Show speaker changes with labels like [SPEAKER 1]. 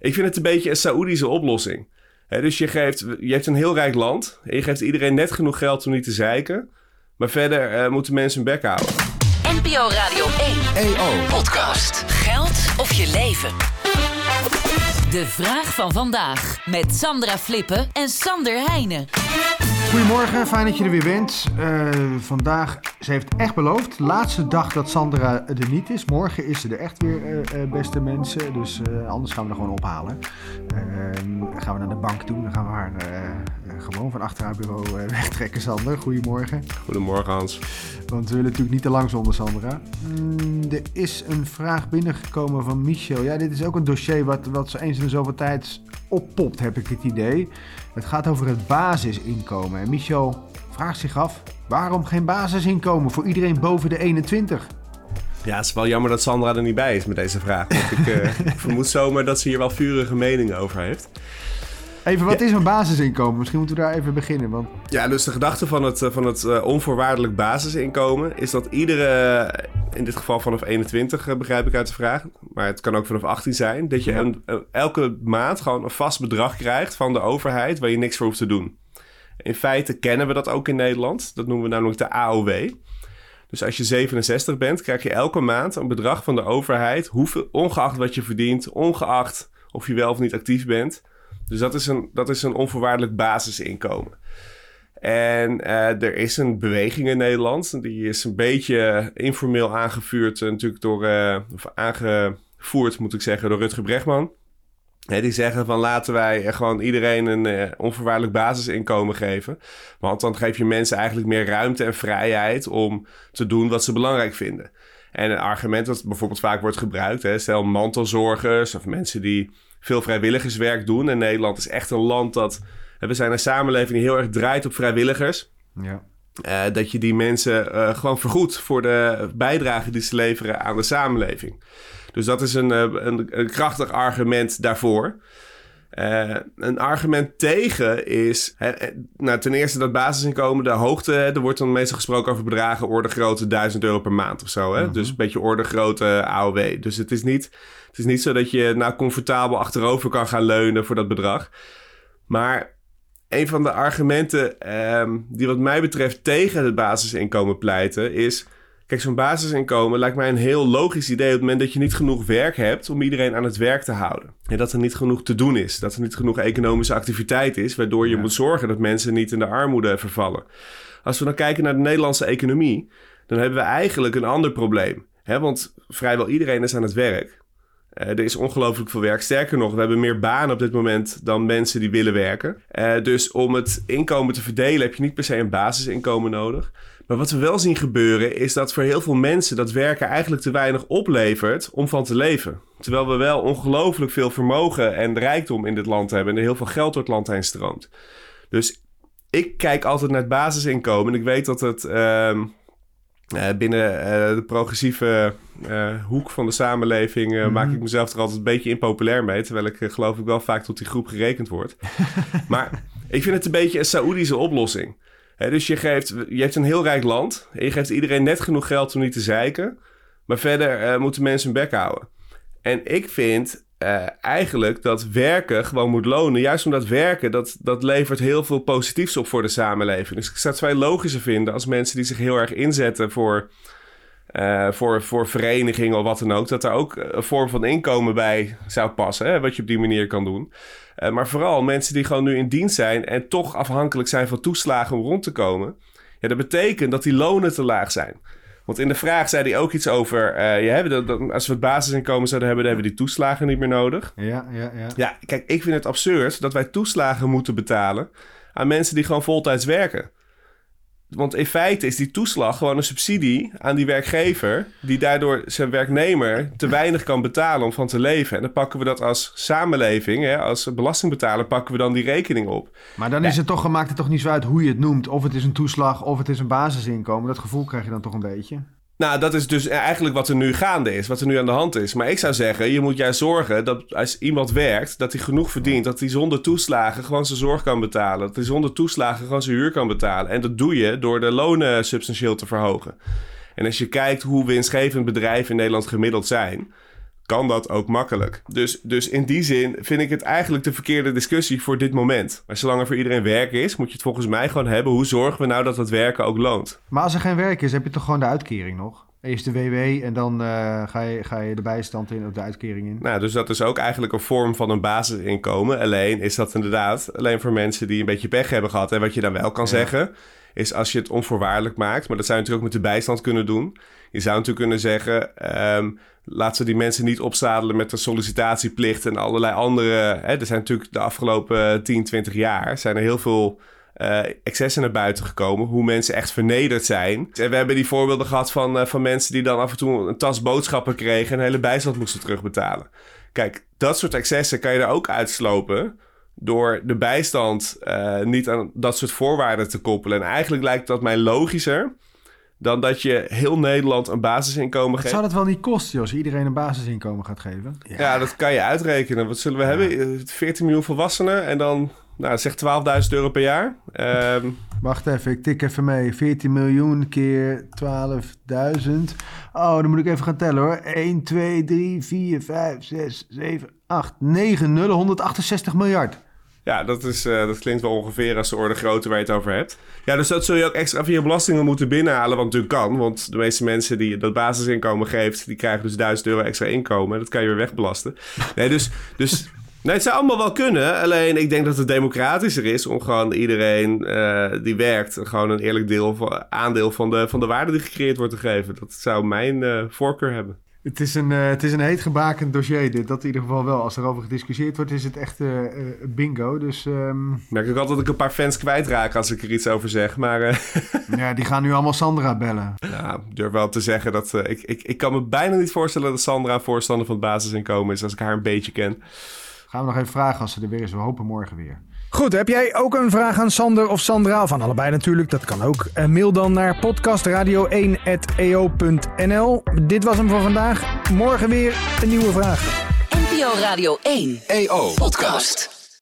[SPEAKER 1] Ik vind het een beetje een Saoedische oplossing. dus je, geeft, je hebt een heel rijk land en je geeft iedereen net genoeg geld om niet te zeiken. Maar verder uh, moeten mensen hun bek houden.
[SPEAKER 2] NPO Radio 1 EO Podcast. Geld of je leven. De vraag van vandaag met Sandra Flippen en Sander Heijnen.
[SPEAKER 3] Goedemorgen, fijn dat je er weer bent. Uh, vandaag, ze heeft echt beloofd, laatste dag dat Sandra er niet is. Morgen is ze er echt weer, uh, uh, beste mensen. Dus anders gaan we er gewoon ophalen. dan gaan we naar de bank toe, dan gaan we haar gewoon van achter haar bureau wegtrekken, Sander. Goedemorgen.
[SPEAKER 1] Goedemorgen, Hans.
[SPEAKER 3] Want we willen natuurlijk niet te lang zonder Sandra. Mm, er is een vraag binnengekomen van Michel. Ja, dit is ook een dossier wat, wat zo eens in de zoveel tijd oppopt, heb ik het idee. Het gaat over het basisinkomen. En Michel vraagt zich af: waarom geen basisinkomen voor iedereen boven de 21?
[SPEAKER 1] Ja, het is wel jammer dat Sandra er niet bij is met deze vraag. Want ik uh, vermoed zomaar dat ze hier wel vurige meningen over heeft.
[SPEAKER 3] Even, wat is een basisinkomen? Misschien moeten we daar even beginnen. Want...
[SPEAKER 1] Ja, dus de gedachte van het, eh, van het uh, onvoorwaardelijk basisinkomen is dat iedere, in dit geval vanaf 21 begrijp ik uit de vraag, maar het kan ook vanaf 18 zijn, dat je een, elke maand gewoon een vast bedrag krijgt van de overheid waar je niks voor hoeft te doen. In feite kennen we dat ook in Nederland. Dat noemen we namelijk de AOW. Dus als je 67 bent, krijg je elke maand een bedrag van de overheid, hoeveel, ongeacht wat je verdient, ongeacht of je wel of niet actief bent. Dus dat is een, dat is een onvoorwaardelijk basisinkomen. En uh, er is een beweging in Nederland. Die is een beetje informeel aangevuurd, uh, natuurlijk door, uh, of aangevoerd, moet ik zeggen, door Rutger Bregman. die zeggen van laten wij gewoon iedereen een onvoorwaardelijk basisinkomen geven. Want dan geef je mensen eigenlijk meer ruimte en vrijheid om te doen wat ze belangrijk vinden. En een argument dat bijvoorbeeld vaak wordt gebruikt, hè, stel mantelzorgers of mensen die veel vrijwilligerswerk doen. En Nederland is echt een land dat. We zijn een samenleving die heel erg draait op vrijwilligers. Ja. Uh, dat je die mensen uh, gewoon vergoedt voor de bijdrage die ze leveren aan de samenleving. Dus dat is een, uh, een, een, krachtig argument daarvoor. Een argument tegen is, hè, nou, ten eerste dat basisinkomen, de hoogte, er wordt dan meestal gesproken over bedragen orde grootte 1000 euro per maand of zo. Hè? -hmm. Dus een beetje orde grootte AOW. Dus het is niet het is niet zo dat je nou comfortabel achterover kan gaan leunen voor dat bedrag. Maar een van de argumenten um, die wat mij betreft tegen het basisinkomen pleiten is... Kijk, zo'n basisinkomen lijkt mij een heel logisch idee op het moment dat je niet genoeg werk hebt om iedereen aan het werk te houden. En dat er niet genoeg te doen is, dat er niet genoeg economische activiteit is, waardoor je moet zorgen dat mensen niet in de armoede vervallen. Als we dan kijken naar de Nederlandse economie, dan hebben we eigenlijk een ander probleem. Hè? Want vrijwel iedereen is aan het werk. Uh, er is ongelooflijk veel werk. Sterker nog, we hebben meer banen op dit moment dan mensen die willen werken. Uh, dus om het inkomen te verdelen heb je niet per se een basisinkomen nodig. Maar wat we wel zien gebeuren is dat voor heel veel mensen dat werken eigenlijk te weinig oplevert om van te leven. Terwijl we wel ongelooflijk veel vermogen en rijkdom in dit land hebben en er heel veel geld door het land heen stroomt. Dus ik kijk altijd naar het basisinkomen en ik weet dat het. Uh, binnen uh, de progressieve uh, hoek van de samenleving mm -hmm. maak ik mezelf er altijd een beetje impopulair mee. Terwijl ik geloof ik wel vaak tot die groep gerekend word. maar ik vind het een beetje een Saoedische oplossing. He, dus je, geeft, je hebt een heel rijk land. En je geeft iedereen net genoeg geld om niet te zeiken. Maar verder moeten mensen hun bek houden. En ik vind uh, eigenlijk dat werken gewoon moet lonen. Juist omdat werken, dat, dat levert heel veel positiefs op voor de samenleving. Dus ik zou het vrij logischer vinden als mensen die zich heel erg inzetten voor, uh, voor, voor verenigingen of wat dan ook, dat er ook een vorm van inkomen bij zou passen, hè, wat je op die manier kan doen. Uh, maar vooral mensen die gewoon nu in dienst zijn en toch afhankelijk zijn van toeslagen om rond te komen. Ja, dat betekent dat die lonen te laag zijn. Want in de vraag zei hij ook iets over... Uh, dat, dat, als we het basisinkomen zouden hebben... dan hebben we die toeslagen niet meer nodig.
[SPEAKER 3] Ja, ja, ja.
[SPEAKER 1] Ja, kijk, ik vind het absurd dat wij toeslagen moeten betalen... aan mensen die gewoon voltijds werken. Want in feite is die toeslag gewoon een subsidie aan die werkgever... die daardoor zijn werknemer te weinig kan betalen om van te leven. En dan pakken we dat als samenleving, hè, als belastingbetaler... pakken we dan die rekening op.
[SPEAKER 3] Maar dan is het toch, maakt het toch niet zo uit hoe je het noemt. Of het is een toeslag of het is een basisinkomen. Dat gevoel krijg je dan toch een beetje?
[SPEAKER 1] Nou, dat is dus eigenlijk wat er nu gaande is, wat er nu aan de hand is. Maar ik zou zeggen, je moet juist zorgen dat als iemand werkt, dat hij genoeg verdient, dat hij zonder toeslagen gewoon zijn zorg kan betalen. Dat hij zonder toeslagen gewoon zijn huur kan betalen. En dat doe je door de lonen substantieel te verhogen. En als je kijkt hoe winstgevend bedrijven in Nederland gemiddeld zijn, kan dat ook makkelijk. Dus, dus in die zin vind ik het eigenlijk de verkeerde discussie voor dit moment. Maar zolang er voor iedereen werk is, moet je het volgens mij gewoon hebben. Hoe zorgen we nou dat dat werken ook loont?
[SPEAKER 3] Maar als er geen werk is, heb je toch gewoon de uitkering nog? Eerst de WW en dan uh, ga, je, ga je de bijstand in of de uitkering in.
[SPEAKER 1] Nou, dus dat is ook eigenlijk een vorm van een basisinkomen. Alleen is dat inderdaad alleen voor mensen die een beetje pech hebben gehad. En wat je dan wel kan zeggen, is als je het onvoorwaardelijk maakt. Maar dat zou je natuurlijk ook met de bijstand kunnen doen. Je zou natuurlijk kunnen zeggen, um, laten we die mensen niet opzadelen met de sollicitatieplicht en allerlei andere. Hè, er zijn natuurlijk de afgelopen 10, 20 jaar zijn er heel veel uh, excessen naar buiten gekomen. Hoe mensen echt vernederd zijn. En we hebben die voorbeelden gehad van, uh, van mensen die dan af en toe een tas boodschappen kregen en een hele bijstand moesten terugbetalen. Kijk, dat soort excessen kan je er ook uitslopen door de bijstand uh, niet aan dat soort voorwaarden te koppelen. En eigenlijk lijkt dat mij logischer dan dat je heel Nederland een basisinkomen geeft.
[SPEAKER 3] Zou dat wel niet kosten, als iedereen een basisinkomen gaat geven?
[SPEAKER 1] Ja. ja. dat kan je uitrekenen. Wat zullen we hebben? 14 miljoen volwassenen en dan nou, zeg 12.000 euro per jaar. Um,
[SPEAKER 3] Wacht even, ik tik even mee. 14 miljoen keer 12.000. Oh, dan moet ik even gaan tellen hoor. 1, 2, 3, 4, 5, 6, 7, 8, 9, 0, 168 miljard.
[SPEAKER 1] Ja, dat, is, uh, dat klinkt wel ongeveer als de orde grootte waar je het over hebt. Ja, dus dat zul je ook extra via belastingen moeten binnenhalen, wat natuurlijk kan. Want de meeste mensen die dat basisinkomen geeft, die krijgen dus 1000 euro extra inkomen. Dat kan je weer wegbelasten. Nee, dus, dus Nee, het zou allemaal wel kunnen. Alleen ik denk dat het democratischer is om gewoon iedereen uh, die werkt... gewoon een eerlijk deel van, aandeel van de, van de waarde die gecreëerd wordt te geven. Dat zou mijn uh, voorkeur hebben.
[SPEAKER 3] Het is, een, uh, het is een heet gebakend dossier dit. Dat in ieder geval wel. Als er over gediscussieerd wordt, is het echt bingo. Dus, um...
[SPEAKER 1] Ik merk ook altijd dat ik een paar fans kwijtraak als ik er iets over zeg. Maar,
[SPEAKER 3] ja, die gaan nu allemaal Sandra bellen.
[SPEAKER 1] Ja, ik durf wel te zeggen dat... ik, ik, ik kan me bijna niet voorstellen dat Sandra voorstander van het basisinkomen is... als ik haar een beetje ken.
[SPEAKER 3] Gaan we nog even vragen als ze er weer is. We hopen morgen weer.
[SPEAKER 4] Goed, heb jij ook een vraag aan Sander of Sandra? Of aan allebei natuurlijk, dat kan ook. Uh, mail dan naar podcastradio1.eo.nl. Dit was hem voor vandaag. Morgen weer een nieuwe vraag.
[SPEAKER 2] NPO Radio 1 EO Podcast.